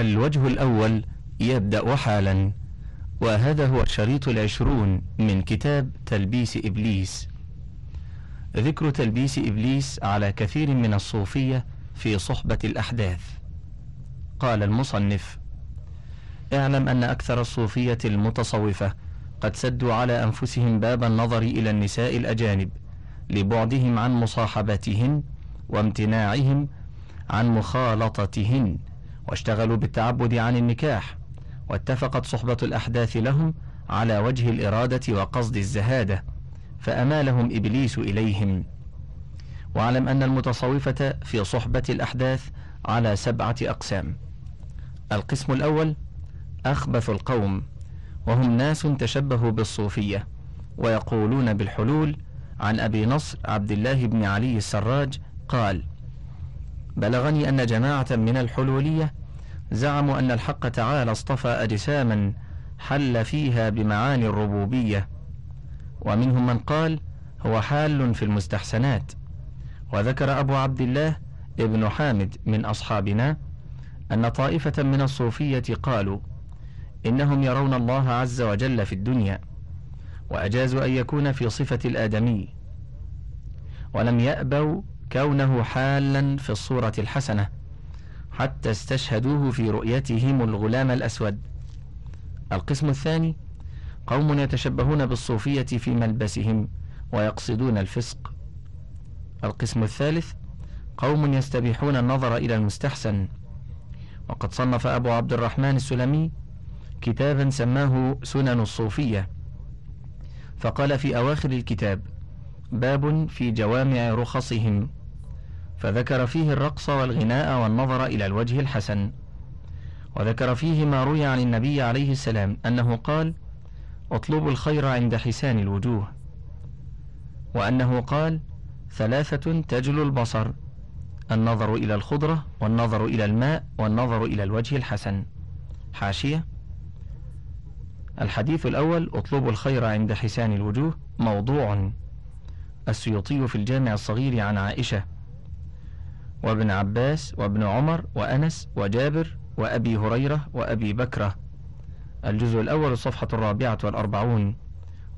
الوجه الأول يبدأ حالا وهذا هو الشريط العشرون من كتاب تلبيس إبليس. ذكر تلبيس إبليس على كثير من الصوفية في صحبة الأحداث. قال المصنف اعلم أن أكثر الصوفية المتصوفة قد سدوا على أنفسهم باب النظر إلى النساء الأجانب لبعدهم عن مصاحبتهن وامتناعهم عن مخالطتهن واشتغلوا بالتعبد عن النكاح واتفقت صحبة الأحداث لهم على وجه الإرادة وقصد الزهادة فأمالهم إبليس إليهم. واعلم أن المتصوفة في صحبة الأحداث على سبعة أقسام. القسم الأول أخبث القوم وهم ناس تشبهوا بالصوفية ويقولون بالحلول عن أبي نصر عبد الله بن علي السراج قال بلغني أن جماعة من الحلولية زعموا أن الحق تعالى اصطفى أجساما حل فيها بمعاني الربوبية. ومنهم من قال هو حال في المستحسنات. وذكر أبو عبد الله ابن حامد من أصحابنا أن طائفة من الصوفية قالوا إنهم يرون الله عز وجل في الدنيا وأجازوا أن يكون في صفة الآدمي. ولم يأبوا كونه حالا في الصورة الحسنة. حتى استشهدوه في رؤيتهم الغلام الأسود. القسم الثاني قوم يتشبهون بالصوفية في ملبسهم ويقصدون الفسق. القسم الثالث قوم يستبيحون النظر إلى المستحسن. وقد صنف أبو عبد الرحمن السلمي كتابا سماه سنن الصوفية. فقال في أواخر الكتاب باب في جوامع رخصهم. فذكر فيه الرقص والغناء والنظر إلى الوجه الحسن. وذكر فيه ما روي عن النبي عليه السلام أنه قال اطلبوا الخير عند حسان الوجوه. وأنه قال ثلاثة تجل البصر النظر إلى الخضرة والنظر إلى الماء والنظر إلى الوجه الحسن. حاشية. الحديث الأول اطلبوا الخير عند حسان الوجوه موضوع. السيوطي في الجامع الصغير عن عائشة وابن عباس وابن عمر وأنس وجابر وأبي هريرة وأبي بكرة. الجزء الأول الصفحة الرابعة والأربعون.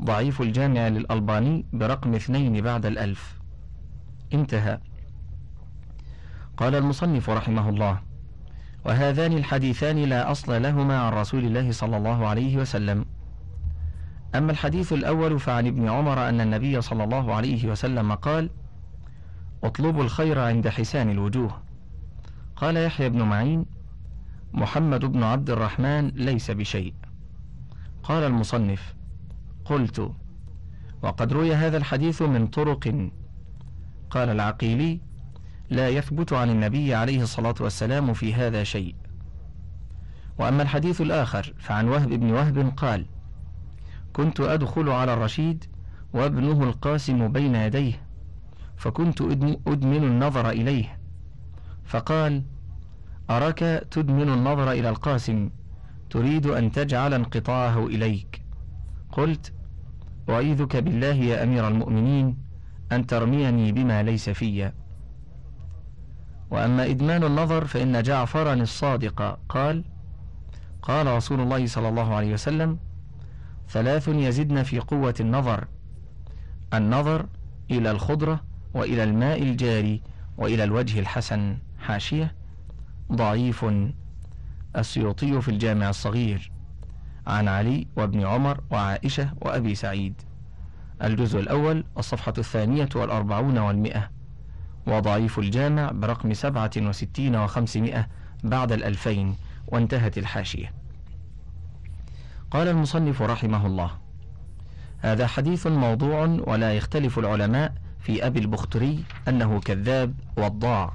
ضعيف الجامع للألباني برقم اثنين بعد الألف. انتهى. قال المصنف رحمه الله وهذان الحديثان لا أصل لهما عن رسول الله صلى الله عليه وسلم. أما الحديث الأول فعن ابن عمر أن النبي صلى الله عليه وسلم قال اطلبوا الخير عند حسان الوجوه. قال يحيى بن معين محمد بن عبد الرحمن ليس بشيء. قال المصنف قلت وقد روي هذا الحديث من طرق. قال العقيلي لا يثبت عن النبي عليه الصلاة والسلام في هذا شيء. وأما الحديث الآخر فعن وهب بن وهب قال كنت أدخل على الرشيد وابنه القاسم بين يديه. فكنت أدمن النظر إليه. فقال أراك تدمن النظر إلى القاسم تريد أن تجعل انقطاعه إليك. قلت أعيذك بالله يا أمير المؤمنين أن ترميني بما ليس في. وأما إدمان النظر فإن جعفرا الصادق قال قال رسول الله صلى الله عليه وسلم ثلاث يزدن في قوة النظر النظر إلى الخضرة وإلى الماء الجاري وإلى الوجه الحسن. حاشية. ضعيف. السيوطي في الجامع الصغير. عن علي وابن عمر وعائشة وأبي سعيد. الجزء الأول الصفحة الثانية والأربعون والمئة. وضعيف الجامع برقم سبعة وستين وخمسمائة بعد الألفين. وانتهت الحاشية. قال المصنف رحمه الله هذا حديث موضوع ولا يختلف العلماء في أبي البختري أنه كذاب وضاع.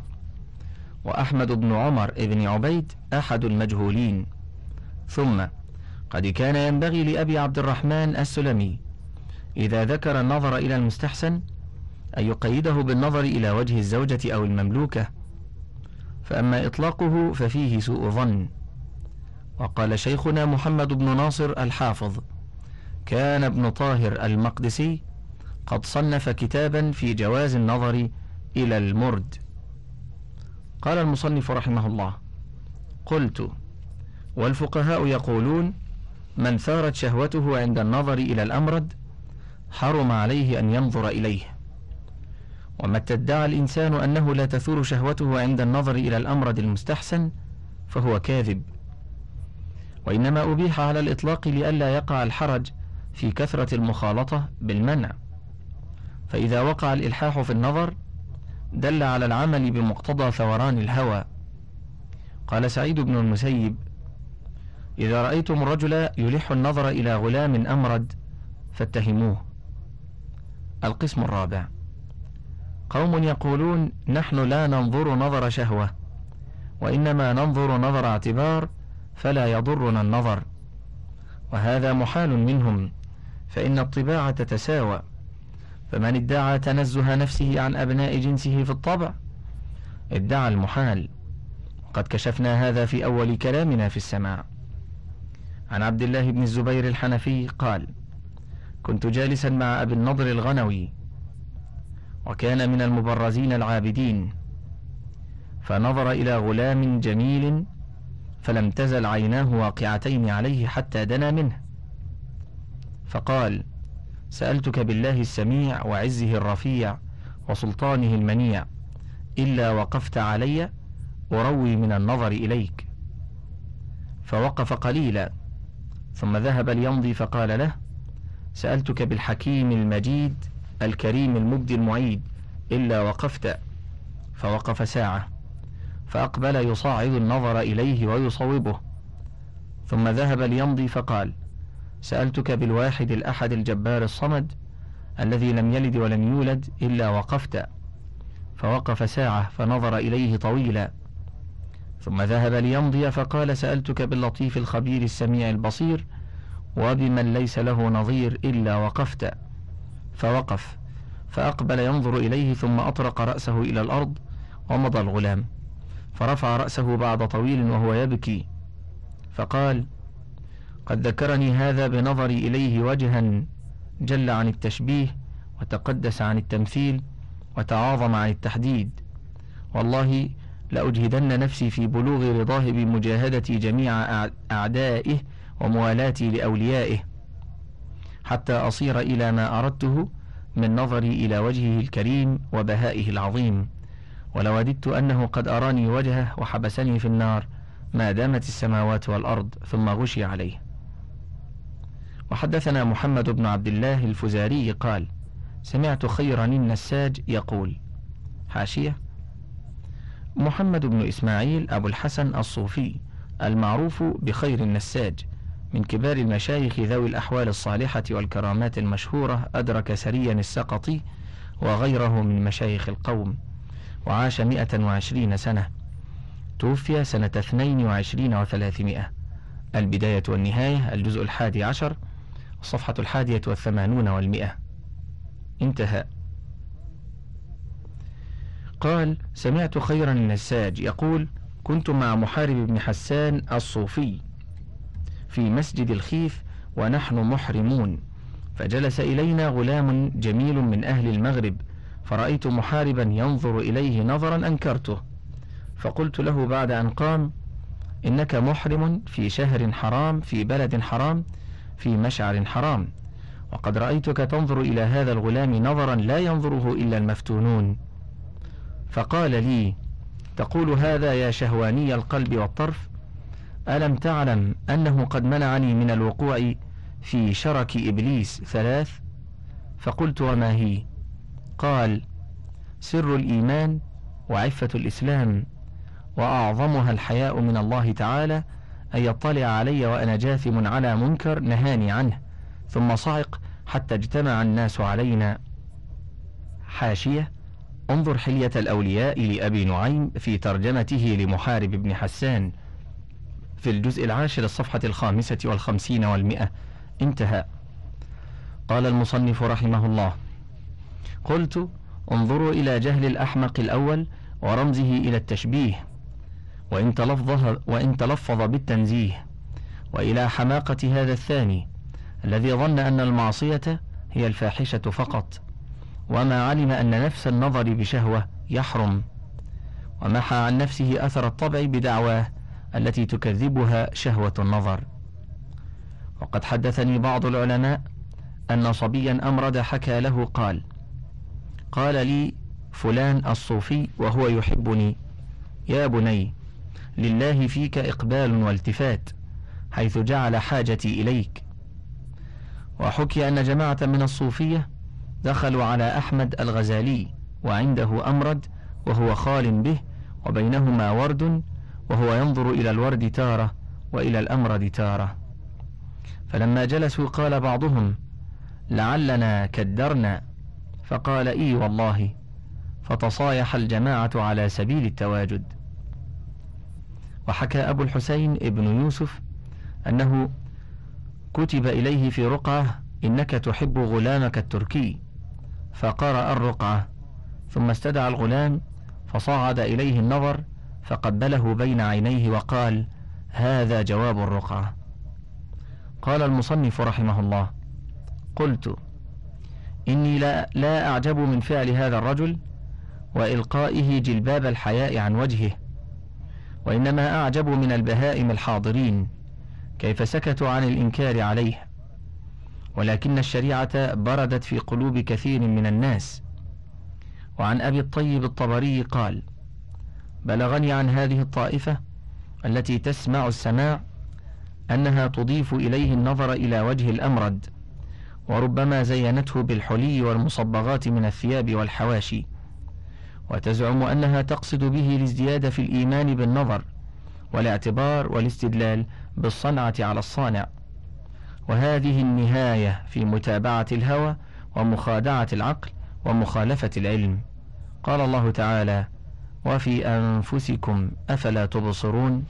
وأحمد بن عمر بن عبيد أحد المجهولين. ثم قد كان ينبغي لأبي عبد الرحمن السلمي إذا ذكر النظر إلى المستحسن أن يقيده بالنظر إلى وجه الزوجة أو المملوكة. فأما إطلاقه ففيه سوء ظن. وقال شيخنا محمد بن ناصر الحافظ كان ابن طاهر المقدسي قد صنف كتابا في جواز النظر إلى المرد. قال المصنف رحمه الله قلت والفقهاء يقولون من ثارت شهوته عند النظر إلى الأمرد حرم عليه أن ينظر إليه. ومتى ادعى الإنسان أنه لا تثور شهوته عند النظر إلى الأمرد المستحسن فهو كاذب. وإنما أبيح على الإطلاق لئلا يقع الحرج في كثرة المخالطة بالمنع. فإذا وقع الإلحاح في النظر دل على العمل بمقتضى ثوران الهوى. قال سعيد بن المسيب إذا رأيتم الرجل يلح النظر إلى غلام أمرد فاتهموه. القسم الرابع. قوم يقولون نحن لا ننظر نظر شهوة وإنما ننظر نظر اعتبار فلا يضرنا النظر. وهذا محال منهم فإن الطباع تتساوى فمن ادعى تنزه نفسه عن أبناء جنسه في الطبع ادعى المحال. قد كشفنا هذا في أول كلامنا في السماع. عن عبد الله بن الزبير الحنفي قال كنت جالسا مع أبي النضر الغنوي وكان من المبرزين العابدين. فنظر إلى غلام جميل فلم تزل عيناه واقعتين عليه حتى دنا منه. فقال سألتك بالله السميع وعزه الرفيع وسلطانه المنيع إلا وقفت علي أروي من النظر إليك. فوقف قليلا ثم ذهب ليمضي فقال له سألتك بالحكيم المجيد الكريم المبدي المعيد إلا وقفت. فوقف ساعة فأقبل يصاعد النظر إليه ويصوبه ثم ذهب ليمضي فقال سألتك بالواحد الأحد الجبار الصمد الذي لم يلد ولم يولد إلا وقفت فوقف ساعة فنظر إليه طويلا. ثم ذهب ليمضي فقال سألتك باللطيف الخبير السميع البصير وبمن ليس له نظير إلا وقفت. فوقف فأقبل ينظر إليه ثم أطرق رأسه إلى الأرض ومضى الغلام. فرفع رأسه بعد طويل وهو يبكي. فقال قد ذكرني هذا بنظري إليه وجها جل عن التشبيه وتقدس عن التمثيل وتعاظم عن التحديد. والله لأجهدن نفسي في بلوغ رضاه بمجاهدة جميع أعدائه وموالاتي لأوليائه حتى أصير إلى ما أردته من نظري إلى وجهه الكريم وبهائه العظيم. ولوددت أنه قد أراني وجهه وحبسني في النار ما دامت السماوات والأرض ثم غشي عليه. وحدثنا محمد بن عبد الله الفزاري قال سمعت خيرا النساج يقول. حاشية. محمد بن إسماعيل أبو الحسن الصوفي المعروف بخير النساج من كبار المشايخ ذوي الأحوال الصالحة والكرامات المشهورة أدرك سريا السقطي وغيره من مشايخ القوم وعاش مئة وعشرين سنة. توفي سنة اثنين وعشرين وثلاثمائة. البداية والنهاية الجزء الحادي عشر. الصفحة الحادية والثمانون والمئة. انتهى. قال سمعت خيرا النساج يقول كنت مع محارب بن حسان الصوفي في مسجد الخيف ونحن محرمون فجلس إلينا غلام جميل من أهل المغرب فرأيت محاربا ينظر إليه نظرا أنكرته فقلت له بعد أن قام إنك محرم في شهر حرام في بلد حرام في مشعر حرام. وقد رأيتك تنظر إلى هذا الغلام نظرا لا ينظره إلا المفتونون. فقال لي تقول هذا يا شهواني القلب والطرف؟ ألم تعلم أنه قد منعني من الوقوع في شرك إبليس ثلاث؟ فقلت وما هي؟ قال سر الإيمان وعفة الإسلام وأعظمها الحياء من الله تعالى أن يطلع علي وأنا جاثم على منكر نهاني عنه ثم صعق حتى اجتمع الناس علينا. حاشية انظر حلية الأولياء لأبي نعيم في ترجمته لمحارب بن حسان. في الجزء العاشر الصفحة الخامسة والخمسين والمئة. انتهى. قال المصنف رحمه الله قلت انظروا إلى جهل الأحمق الأول ورمزه إلى التشبيه. وإن تلفظ, وإن تلفظ بالتنزيه وإلى حماقة هذا الثاني الذي ظن أن المعصية هي الفاحشة فقط وما علم أن نفس النظر بشهوة يحرم ومحى عن نفسه أثر الطبع بدعواه التي تكذبها شهوة النظر. وقد حدثني بعض العلماء أن صبيا أمرد حكى له قال قال لي فلان الصوفي وهو يحبني يا بني لله فيك إقبال والتفات حيث جعل حاجتي إليك. وحكي أن جماعة من الصوفية دخلوا على أحمد الغزالي وعنده أمرد وهو خال به وبينهما ورد وهو ينظر إلى الورد تارة وإلى الأمرد تارة. فلما جلسوا قال بعضهم لعلنا كدرنا فقال إي والله فتصايح الجماعة على سبيل التواجد. وحكى أبو الحسين ابن يوسف أنه كتب إليه في رقعة إنك تحب غلامك التركي فقرأ الرقعة ثم استدعى الغلام فصعد إليه النظر فقبله بين عينيه وقال هذا جواب الرقعة. قال المصنف رحمه الله قلت إني لا, لا أعجب من فعل هذا الرجل وإلقائه جلباب الحياء عن وجهه وإنما أعجب من البهائم الحاضرين. كيف سكتوا عن الإنكار عليه. ولكن الشريعة بردت في قلوب كثير من الناس. وعن أبي الطيب الطبري قال بلغني عن هذه الطائفة التي تسمع السماع أنها تضيف إليه النظر إلى وجه الأمرد وربما زينته بالحلي والمصبغات من الثياب والحواشي. وتزعم أنها تقصد به الازدياد في الإيمان بالنظر والاعتبار والاستدلال بالصنعة على الصانع. وهذه النهاية في متابعة الهوى ومخادعة العقل ومخالفة العلم. قال الله تعالى وفي أنفسكم أفلا تبصرون؟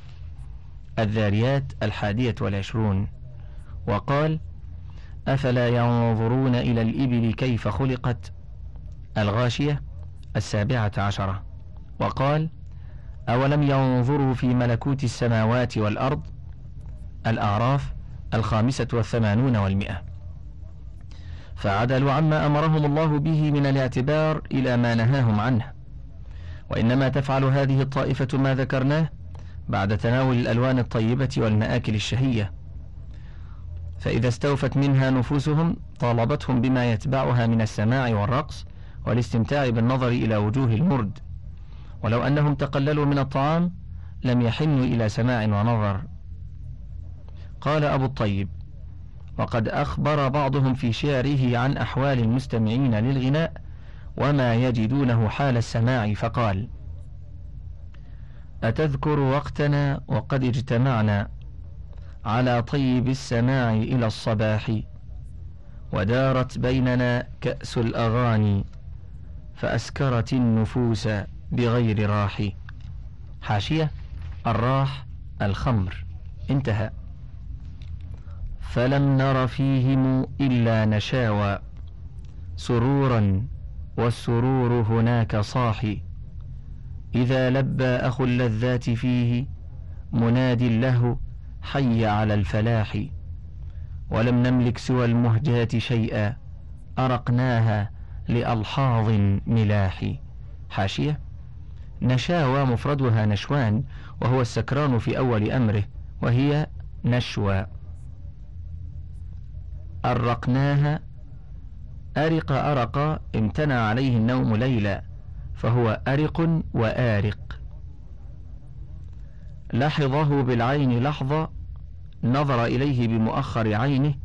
الذاريات الحادية والعشرون. وقال أفلا ينظرون إلى الإبل كيف خلقت؟ الغاشية السابعة عشرة. وقال أولم ينظروا في ملكوت السماوات والأرض؟ الأعراف الخامسة والثمانون والمئة. فعدلوا عما أمرهم الله به من الاعتبار إلى ما نهاهم عنه. وإنما تفعل هذه الطائفة ما ذكرناه بعد تناول الألوان الطيبة والمآكل الشهية. فإذا استوفت منها نفوسهم طالبتهم بما يتبعها من السماع والرقص والاستمتاع بالنظر إلى وجوه المرد. ولو أنهم تقللوا من الطعام لم يحنوا إلى سماع ونظر. قال أبو الطيب وقد أخبر بعضهم في شعره عن أحوال المستمعين للغناء وما يجدونه حال السماع فقال أتذكر وقتنا وقد اجتمعنا على طيب السماع إلى الصباح ودارت بيننا كأس الأغاني. فأسكرت النفوس بغير راح حاشية الراح الخمر. انتهى. فلم نر فيهم إلا نشاوى. سرورا والسرور هناك صاحي. إذا لبى أخو اللذات فيه مناد له حي على الفلاح. ولم نملك سوى المهجات شيئا أرقناها لألحاظ ملاح. حاشية. نشاوى مفردها نشوان وهو السكران في أول أمره وهي نشوى. أرقناها. أرق أرق امتنع عليه النوم ليلا فهو أرق وآرق. لحظه بالعين لحظة نظر إليه بمؤخر عينه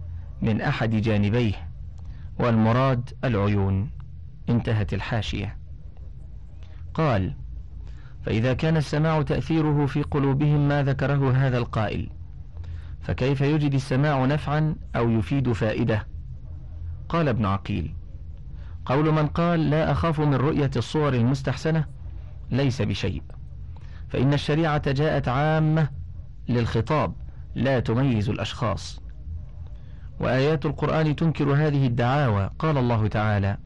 من أحد جانبيه. والمراد العيون. انتهت الحاشية. قال فإذا كان السماع تأثيره في قلوبهم ما ذكره هذا القائل فكيف يجد السماع نفعا أو يفيد فائدة؟ قال ابن عقيل قول من قال لا أخاف من رؤية الصور المستحسنة ليس بشيء فإن الشريعة جاءت عامة للخطاب لا تميز الأشخاص. وآيات القرآن تنكر هذه الدعاوى. قال الله تعالى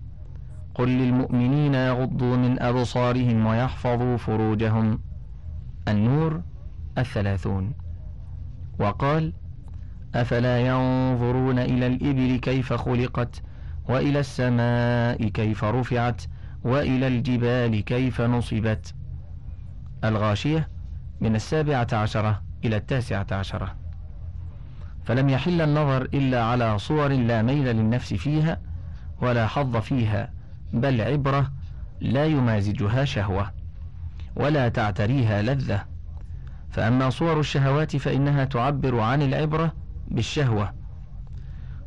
قل للمؤمنين يغضوا من أبصارهم ويحفظوا فروجهم. النور الثلاثون. وقال أفلا ينظرون إلى الإبل كيف خلقت وإلى السماء كيف رفعت وإلى الجبال كيف نصبت. الغاشية من السابعة عشرة إلى التاسعة عشرة. فلم يحل النظر إلا على صور لا ميل للنفس فيها ولا حظ فيها بل عبرة لا يمازجها شهوة ولا تعتريها لذة. فأما صور الشهوات فإنها تعبر عن العبرة بالشهوة.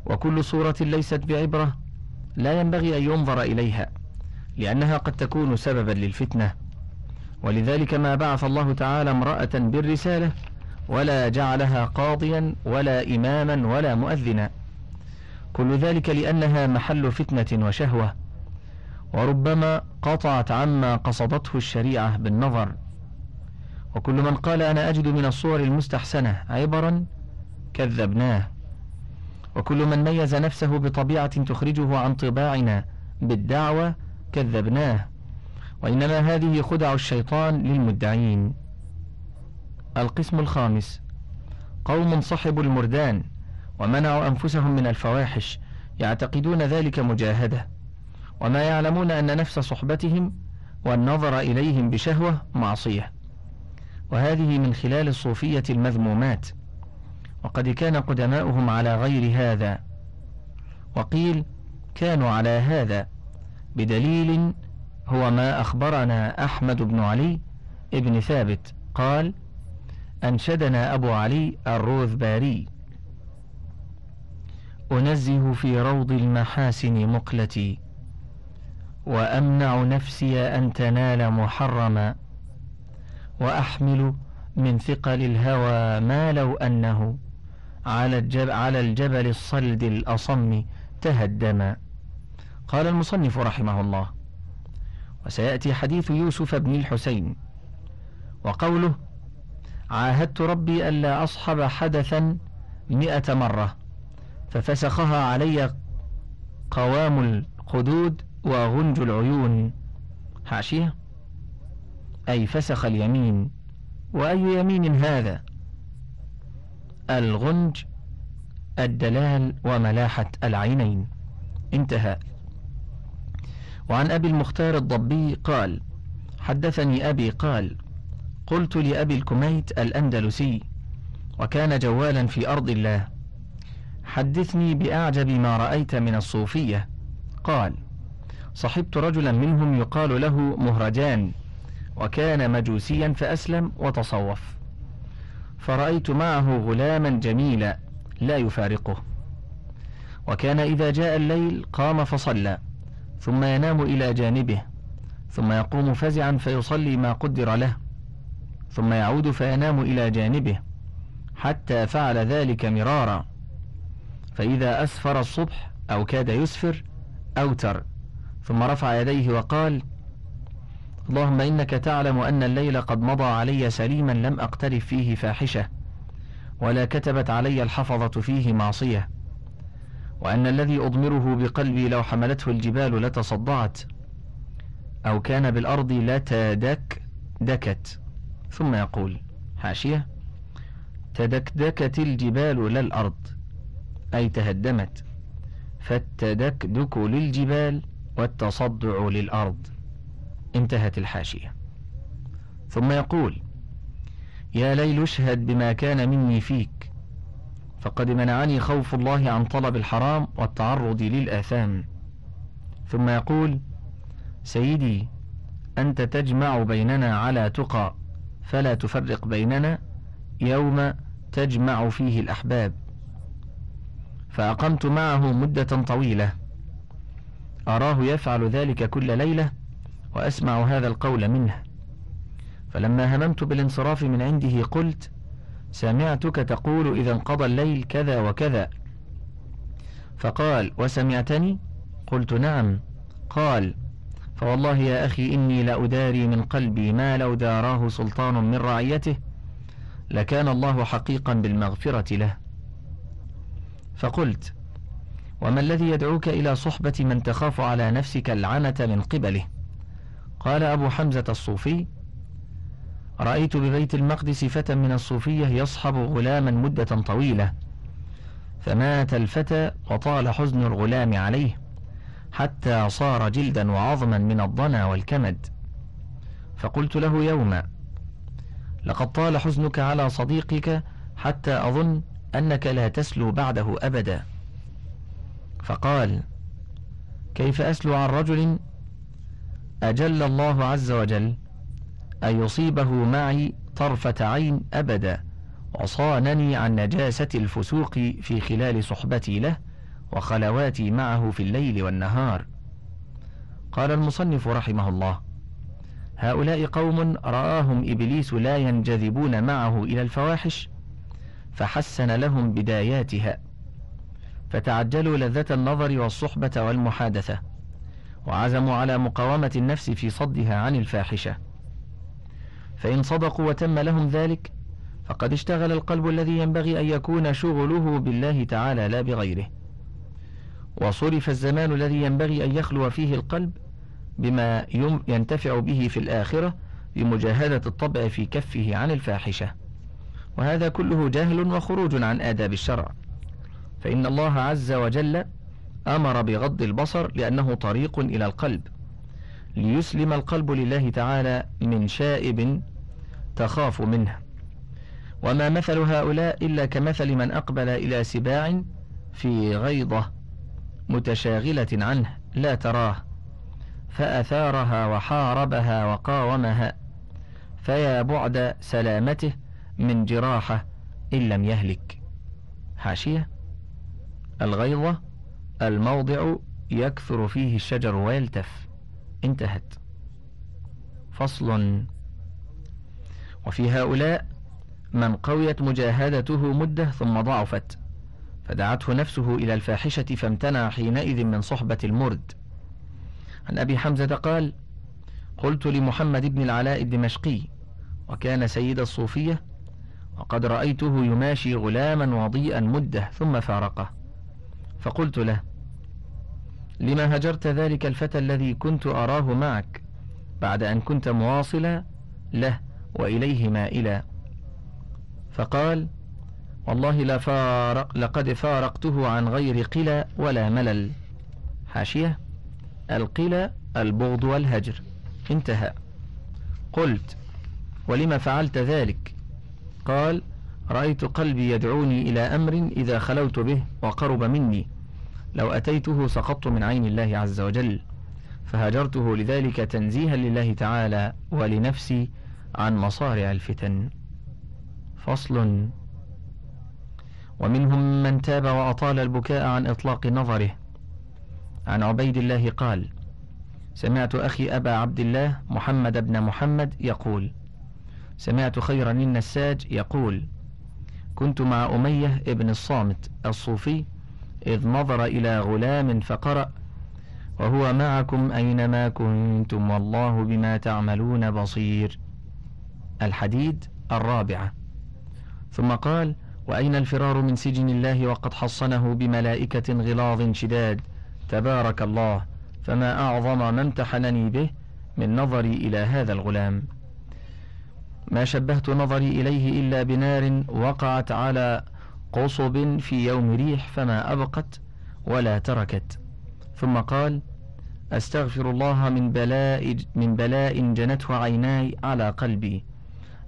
وكل صورة ليست بعبرة لا ينبغي أن ينظر إليها لأنها قد تكون سببا للفتنة. ولذلك ما بعث الله تعالى امرأة بالرسالة ولا جعلها قاضيا ولا إماما ولا مؤذنا. كل ذلك لأنها محل فتنة وشهوة. وربما قطعت عما قصدته الشريعة بالنظر. وكل من قال أنا أجد من الصور المستحسنة عبرا كذبناه. وكل من ميز نفسه بطبيعة تخرجه عن طباعنا بالدعوة كذبناه. وإنما هذه خدع الشيطان للمدعين. القسم الخامس. قوم صحبوا المردان ومنعوا أنفسهم من الفواحش يعتقدون ذلك مجاهدة. وما يعلمون أن نفس صحبتهم والنظر إليهم بشهوة معصية. وهذه من خلال الصوفية المذمومات. وقد كان قدماؤهم على غير هذا. وقيل كانوا على هذا بدليل هو ما أخبرنا أحمد بن علي ابن ثابت. قال أنشدنا أبو علي الروذباري. أنزه في روض المحاسن مقلتي. وأمنع نفسي أن تنال محرما. وأحمل من ثقل الهوى ما لو أنه على الجبل, على الجبل الصلد الأصم تهدما. قال المصنف رحمه الله. وسيأتي حديث يوسف بن الحسين. وقوله عاهدت ربي ألا أصحب حدثا مئة مرة ففسخها علي قوام القدود وغنج العيون. حاشية أي فسخ اليمين. وأي يمين هذا؟ الغنج الدلال وملاحة العينين. انتهى. وعن أبي المختار الضبي قال حدثني أبي قال قلت لأبي الكميت الأندلسي وكان جوالا في أرض الله حدثني بأعجب ما رأيت من الصوفية. قال صحبت رجلا منهم يقال له مهرجان وكان مجوسيا فأسلم وتصوف. فرأيت معه غلاما جميلا لا يفارقه. وكان إذا جاء الليل قام فصلى ثم ينام إلى جانبه ثم يقوم فزعا فيصلي ما قدر له. ثم يعود فينام إلى جانبه حتى فعل ذلك مرارا. فإذا أسفر الصبح أو كاد يسفر أوتر. ثم رفع يديه وقال اللهم إنك تعلم أن الليل قد مضى علي سليما لم أقترف فيه فاحشة ولا كتبت علي الحفظة فيه معصية وأن الذي أضمره بقلبي لو حملته الجبال لتصدعت أو كان بالأرض لتدك دكت. ثم يقول حاشية تدكدكت الجبال للأرض أي تهدمت فالتدكدك للجبال والتصدع للأرض. انتهت الحاشية. ثم يقول يا ليل اشهد بما كان مني فيك فقد منعني خوف الله عن طلب الحرام والتعرض للآثام. ثم يقول سيدي أنت تجمع بيننا على تقى فلا تفرق بيننا يوم تجمع فيه الأحباب. فأقمت معه مدة طويلة. أراه يفعل ذلك كل ليلة وأسمع هذا القول منه. فلما هممت بالانصراف من عنده قلت سمعتك تقول إذا انقضى الليل كذا وكذا. فقال وسمعتني؟ قلت نعم. قال فوالله يا أخي إني لأداري من قلبي ما لو داراه سلطان من رعيته لكان الله حقيقا بالمغفرة له. فقلت وما الذي يدعوك إلى صحبة من تخاف على نفسك العنة من قبله؟ قال أبو حمزة الصوفي رأيت ببيت المقدس فتى من الصوفية يصحب غلاما مدة طويلة فمات الفتى وطال حزن الغلام عليه. حتى صار جلدا وعظما من الضنا والكمد. فقلت له يوما لقد طال حزنك على صديقك حتى أظن أنك لا تسلو بعده أبدا. فقال كيف أسلو عن رجل؟ أجل الله عز وجل أن يصيبه معي طرفة عين أبدا وصانني عن نجاسة الفسوق في خلال صحبتي له وخلواتي معه في الليل والنهار. قال المصنف رحمه الله هؤلاء قوم رآهم إبليس لا ينجذبون معه إلى الفواحش فحسن لهم بداياتها فتعجلوا لذة النظر والصحبة والمحادثة وعزموا على مقاومة النفس في صدها عن الفاحشة. فإن صدقوا وتم لهم ذلك فقد اشتغل القلب الذي ينبغي أن يكون شغله بالله تعالى لا بغيره. وصرف الزمان الذي ينبغي أن يخلو فيه القلب بما ينتفع به في الآخرة بمجاهدة الطبع في كفه عن الفاحشة. وهذا كله جهل وخروج عن آداب الشرع. فإن الله عز وجل أمر بغض البصر لأنه طريق إلى القلب. ليسلم القلب لله تعالى من شائب تخاف منه. وما مثل هؤلاء إلا كمثل من أقبل إلى سباع في غيضة متشاغلة عنه لا تراه. فأثارها وحاربها وقاومها. فيا بعد سلامته من جراحة إن لم يهلك. حاشية. الغيظة الموضع يكثر فيه الشجر ويلتف. انتهت. فصل. وفي هؤلاء من قويت مجاهدته مدة ثم ضعفت. فدعته نفسه إلى الفاحشة فامتنع حينئذ من صحبة المرد. عن أبي حمزة قال قلت لمحمد بن العلاء الدمشقي وكان سيد الصوفية وقد رأيته يماشي غلاما وضيئا مدة ثم فارقه. فقلت له لما هجرت ذلك الفتى الذي كنت أراه معك بعد أن كنت مواصلا له وإليه مائلا؟ فقال والله لفارق لقد فارقته عن غير قلى ولا ملل. حاشية. القلى البغض والهجر. انتهى. قلت ولم فعلت ذلك؟ قال رأيت قلبي يدعوني إلى أمر إذا خلوت به وقرب مني. لو أتيته سقطت من عين الله عز وجل. فهجرته لذلك تنزيها لله تعالى ولنفسي عن مصارع الفتن. فصل. ومنهم من تاب وأطال البكاء عن إطلاق نظره. عن عبيد الله قال سمعت أخي أبا عبد الله محمد بن محمد يقول سمعت خيرا النساج يقول كنت مع أمية ابن الصامت الصوفي إذ نظر إلى غلام فقرأ وهو معكم أينما كنتم والله بما تعملون بصير. الحديد الرابعة. ثم قال وأين الفرار من سجن الله وقد حصنه بملائكة غلاظ شداد؟ تبارك الله فما أعظم ما امتحنني به من نظري إلى هذا الغلام. ما شبهت نظري إليه إلا بنار وقعت على قصب في يوم ريح فما أبقت ولا تركت. ثم قال أستغفر الله من بلاء من بلاء جنته عيناي على قلبي.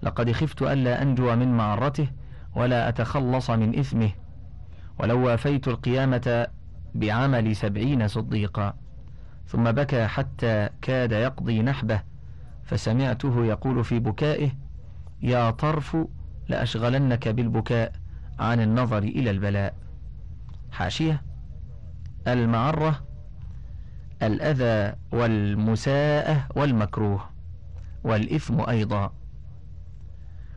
لقد خفت ألا أنجو من معرته ولا أتخلص من إثمه. ولو وافيت القيامة بعمل سبعين صديقا. ثم بكى حتى كاد يقضي نحبه. فسمعته يقول في بكائه يا طرف لأشغلنك بالبكاء عن النظر إلى البلاء. حاشية المعرة الأذى والمساءة والمكروه والإثم أيضا.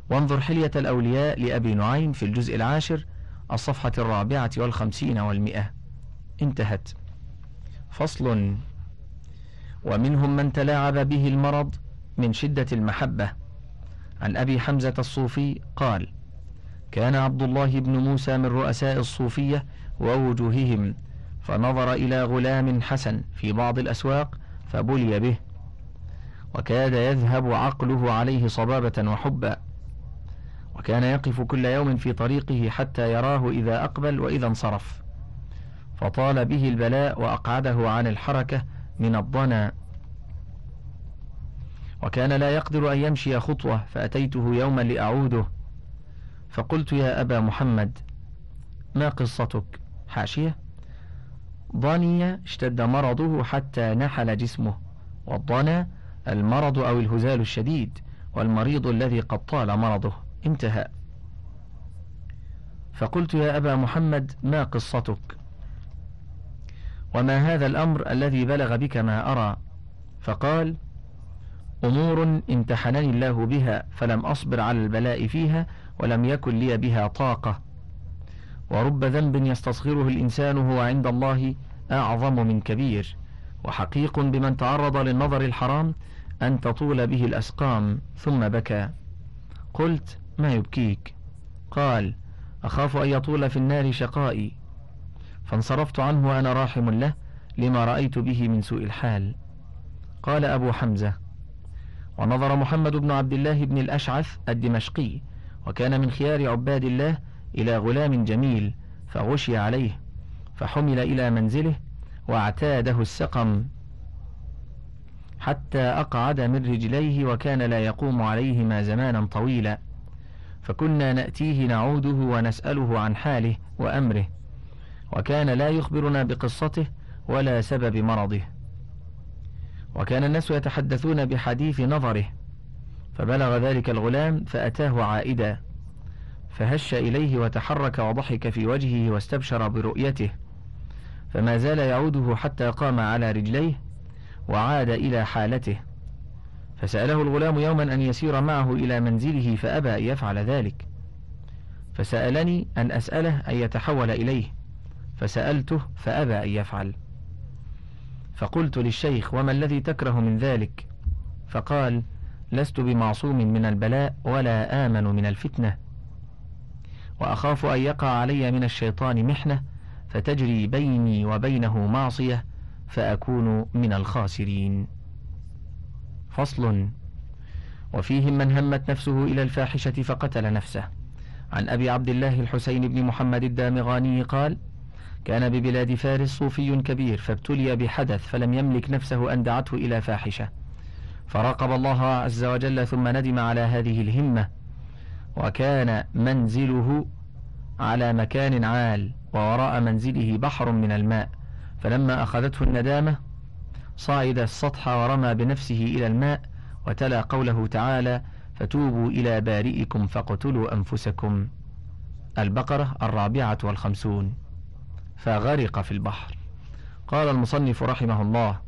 وانظر حلية الأولياء لأبي نعيم في الجزء العاشر الصفحة الرابعة والخمسين والمئة. انتهت. فصل. ومنهم من تلاعب به المرض من شدة المحبة. عن أبي حمزة الصوفي قال كان عبد الله بن موسى من رؤساء الصوفية ووجوههم فنظر إلى غلام حسن في بعض الأسواق فبلي به وكاد يذهب عقله عليه صبابة وحبا. وكان يقف كل يوم في طريقه حتى يراه إذا أقبل وإذا انصرف. فطال به البلاء وأقعده عن الحركة من الضنا. وكان لا يقدر أن يمشي خطوة فأتيته يوما لأعوده. فقلت يا أبا محمد ما قصتك؟ حاشية. ضني اشتد مرضه حتى نحل جسمه. والضنا المرض أو الهزال الشديد والمريض الذي قد طال مرضه. انتهى. فقلت يا أبا محمد ما قصتك؟ وما هذا الأمر الذي بلغ بك ما أرى؟ فقال أمور امتحنني الله بها فلم أصبر على البلاء فيها ولم يكن لي بها طاقة. ورب ذنب يستصغره الإنسان هو عند الله أعظم من كبير. وحقيق بمن تعرض للنظر الحرام أن تطول به الأسقام ثم بكى. قلت ما يبكيك؟ قال أخاف أن يطول في النار شقائي. فانصرفت عنه وأنا راحم له لما رأيت به من سوء الحال. قال أبو حمزة ونظر محمد بن عبد الله بن الأشعث الدمشقي وكان من خيار عباد الله إلى غلام جميل فغشي عليه فحمل إلى منزله واعتاده السقم. حتى أقعد من رجليه وكان لا يقوم عليهما زمانا طويلا. فكنا نأتيه نعوده ونسأله عن حاله وأمره وكان لا يخبرنا بقصته ولا سبب مرضه. وكان الناس يتحدثون بحديث نظره فبلغ ذلك الغلام فأتاه عائدا فهش إليه وتحرك وضحك في وجهه واستبشر برؤيته. فما زال يعوده حتى قام على رجليه وعاد إلى حالته. فسأله الغلام يوما أن يسير معه إلى منزله فأبى أن يفعل ذلك. فسألني أن أسأله أن يتحول إليه فسألته فأبى أن يفعل. فقلت للشيخ وما الذي تكره من ذلك؟ فقال لست بمعصوم من البلاء ولا آمن من الفتنة وأخاف أن يقع علي من الشيطان محنة فتجري بيني وبينه معصية فأكون من الخاسرين. فصل. وفيهم من همت نفسه إلى الفاحشة فقتل نفسه. عن أبي عبد الله الحسين بن محمد الدامغاني قال كان ببلاد فارس صوفي كبير فابتلي بحدث فلم يملك نفسه أن دعته إلى فاحشة. فراقب الله عز وجل ثم ندم على هذه الهمة. وكان منزله على مكان عال ووراء منزله بحر من الماء. فلما أخذته الندامة صعد السطح ورمى بنفسه إلى الماء وتلا قوله تعالى فتوبوا إلى بارئكم فاقتلوا أنفسكم. البقرة الرابعة والخمسون. فغرق في البحر. قال المصنف رحمه الله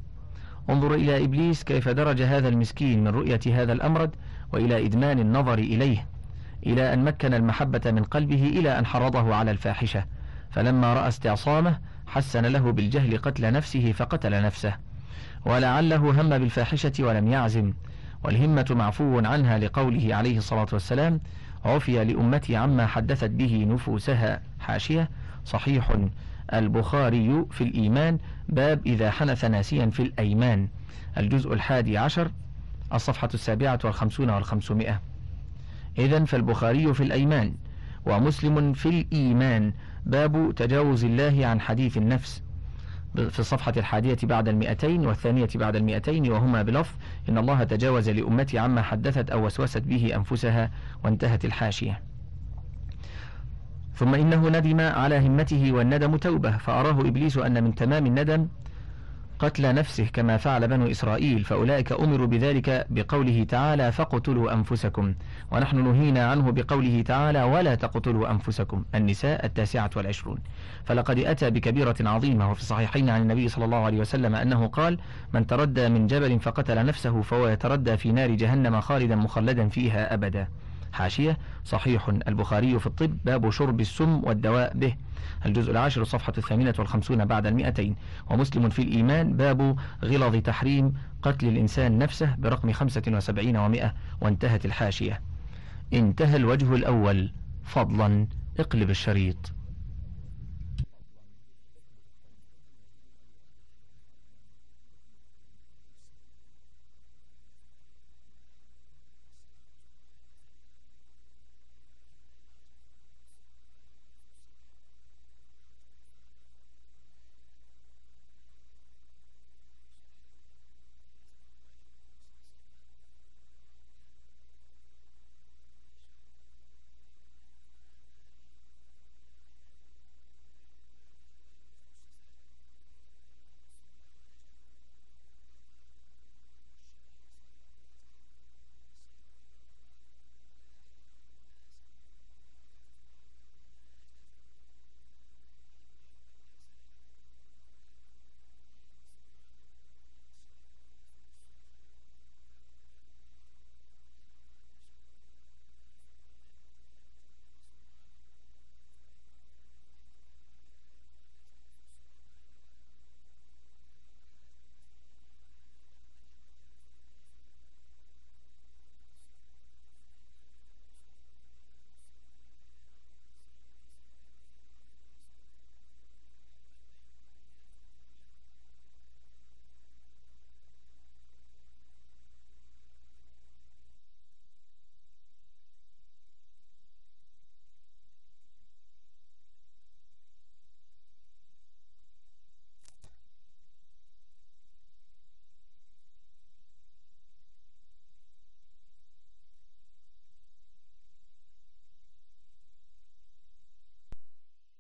انظر إلى إبليس كيف درج هذا المسكين من رؤية هذا الأمرد وإلى إدمان النظر إليه إلى أن مكن المحبة من قلبه إلى أن حرضه على الفاحشة فلما رأى استعصامه حسن له بالجهل قتل نفسه فقتل نفسه. ولعله هم بالفاحشة ولم يعزم والهمة معفو عنها لقوله عليه الصلاة والسلام عفي لأمتي عما حدثت به نفوسها حاشية صحيح البخاري في الإيمان باب إذا حنث ناسيا في الأيمان الجزء الحادي عشر الصفحة السابعة والخمسون والخمسمائة. إذا فالبخاري في الأيمان ومسلم في الإيمان باب تجاوز الله عن حديث النفس في الصفحة الحادية بعد المئتين والثانية بعد المئتين وهما بلفظ إن الله تجاوز لأمتي عما حدثت أو وسوست به أنفسها وانتهت الحاشية. ثم إنه ندم على همته والندم توبة فأراه إبليس أن من تمام الندم قتل نفسه كما فعل بنو إسرائيل فأولئك أمروا بذلك بقوله تعالى فاقتلوا أنفسكم ونحن نهينا عنه بقوله تعالى ولا تقتلوا أنفسكم النساء التاسعة والعشرون. فلقد أتى بكبيرة عظيمة وفي الصحيحين عن النبي صلى الله عليه وسلم أنه قال من تردى من جبل فقتل نفسه فهو يتردى في نار جهنم خالدا مخلدا فيها أبدا حاشية صحيح البخاري في الطب باب شرب السم والدواء به. الجزء العاشر الصفحة الثامنة والخمسون بعد المئتين. ومسلم في الإيمان باب غلظ تحريم قتل الإنسان نفسه برقم خمسة وسبعين ومائة وانتهت الحاشية. انتهى الوجه الأول. فضلا اقلب الشريط.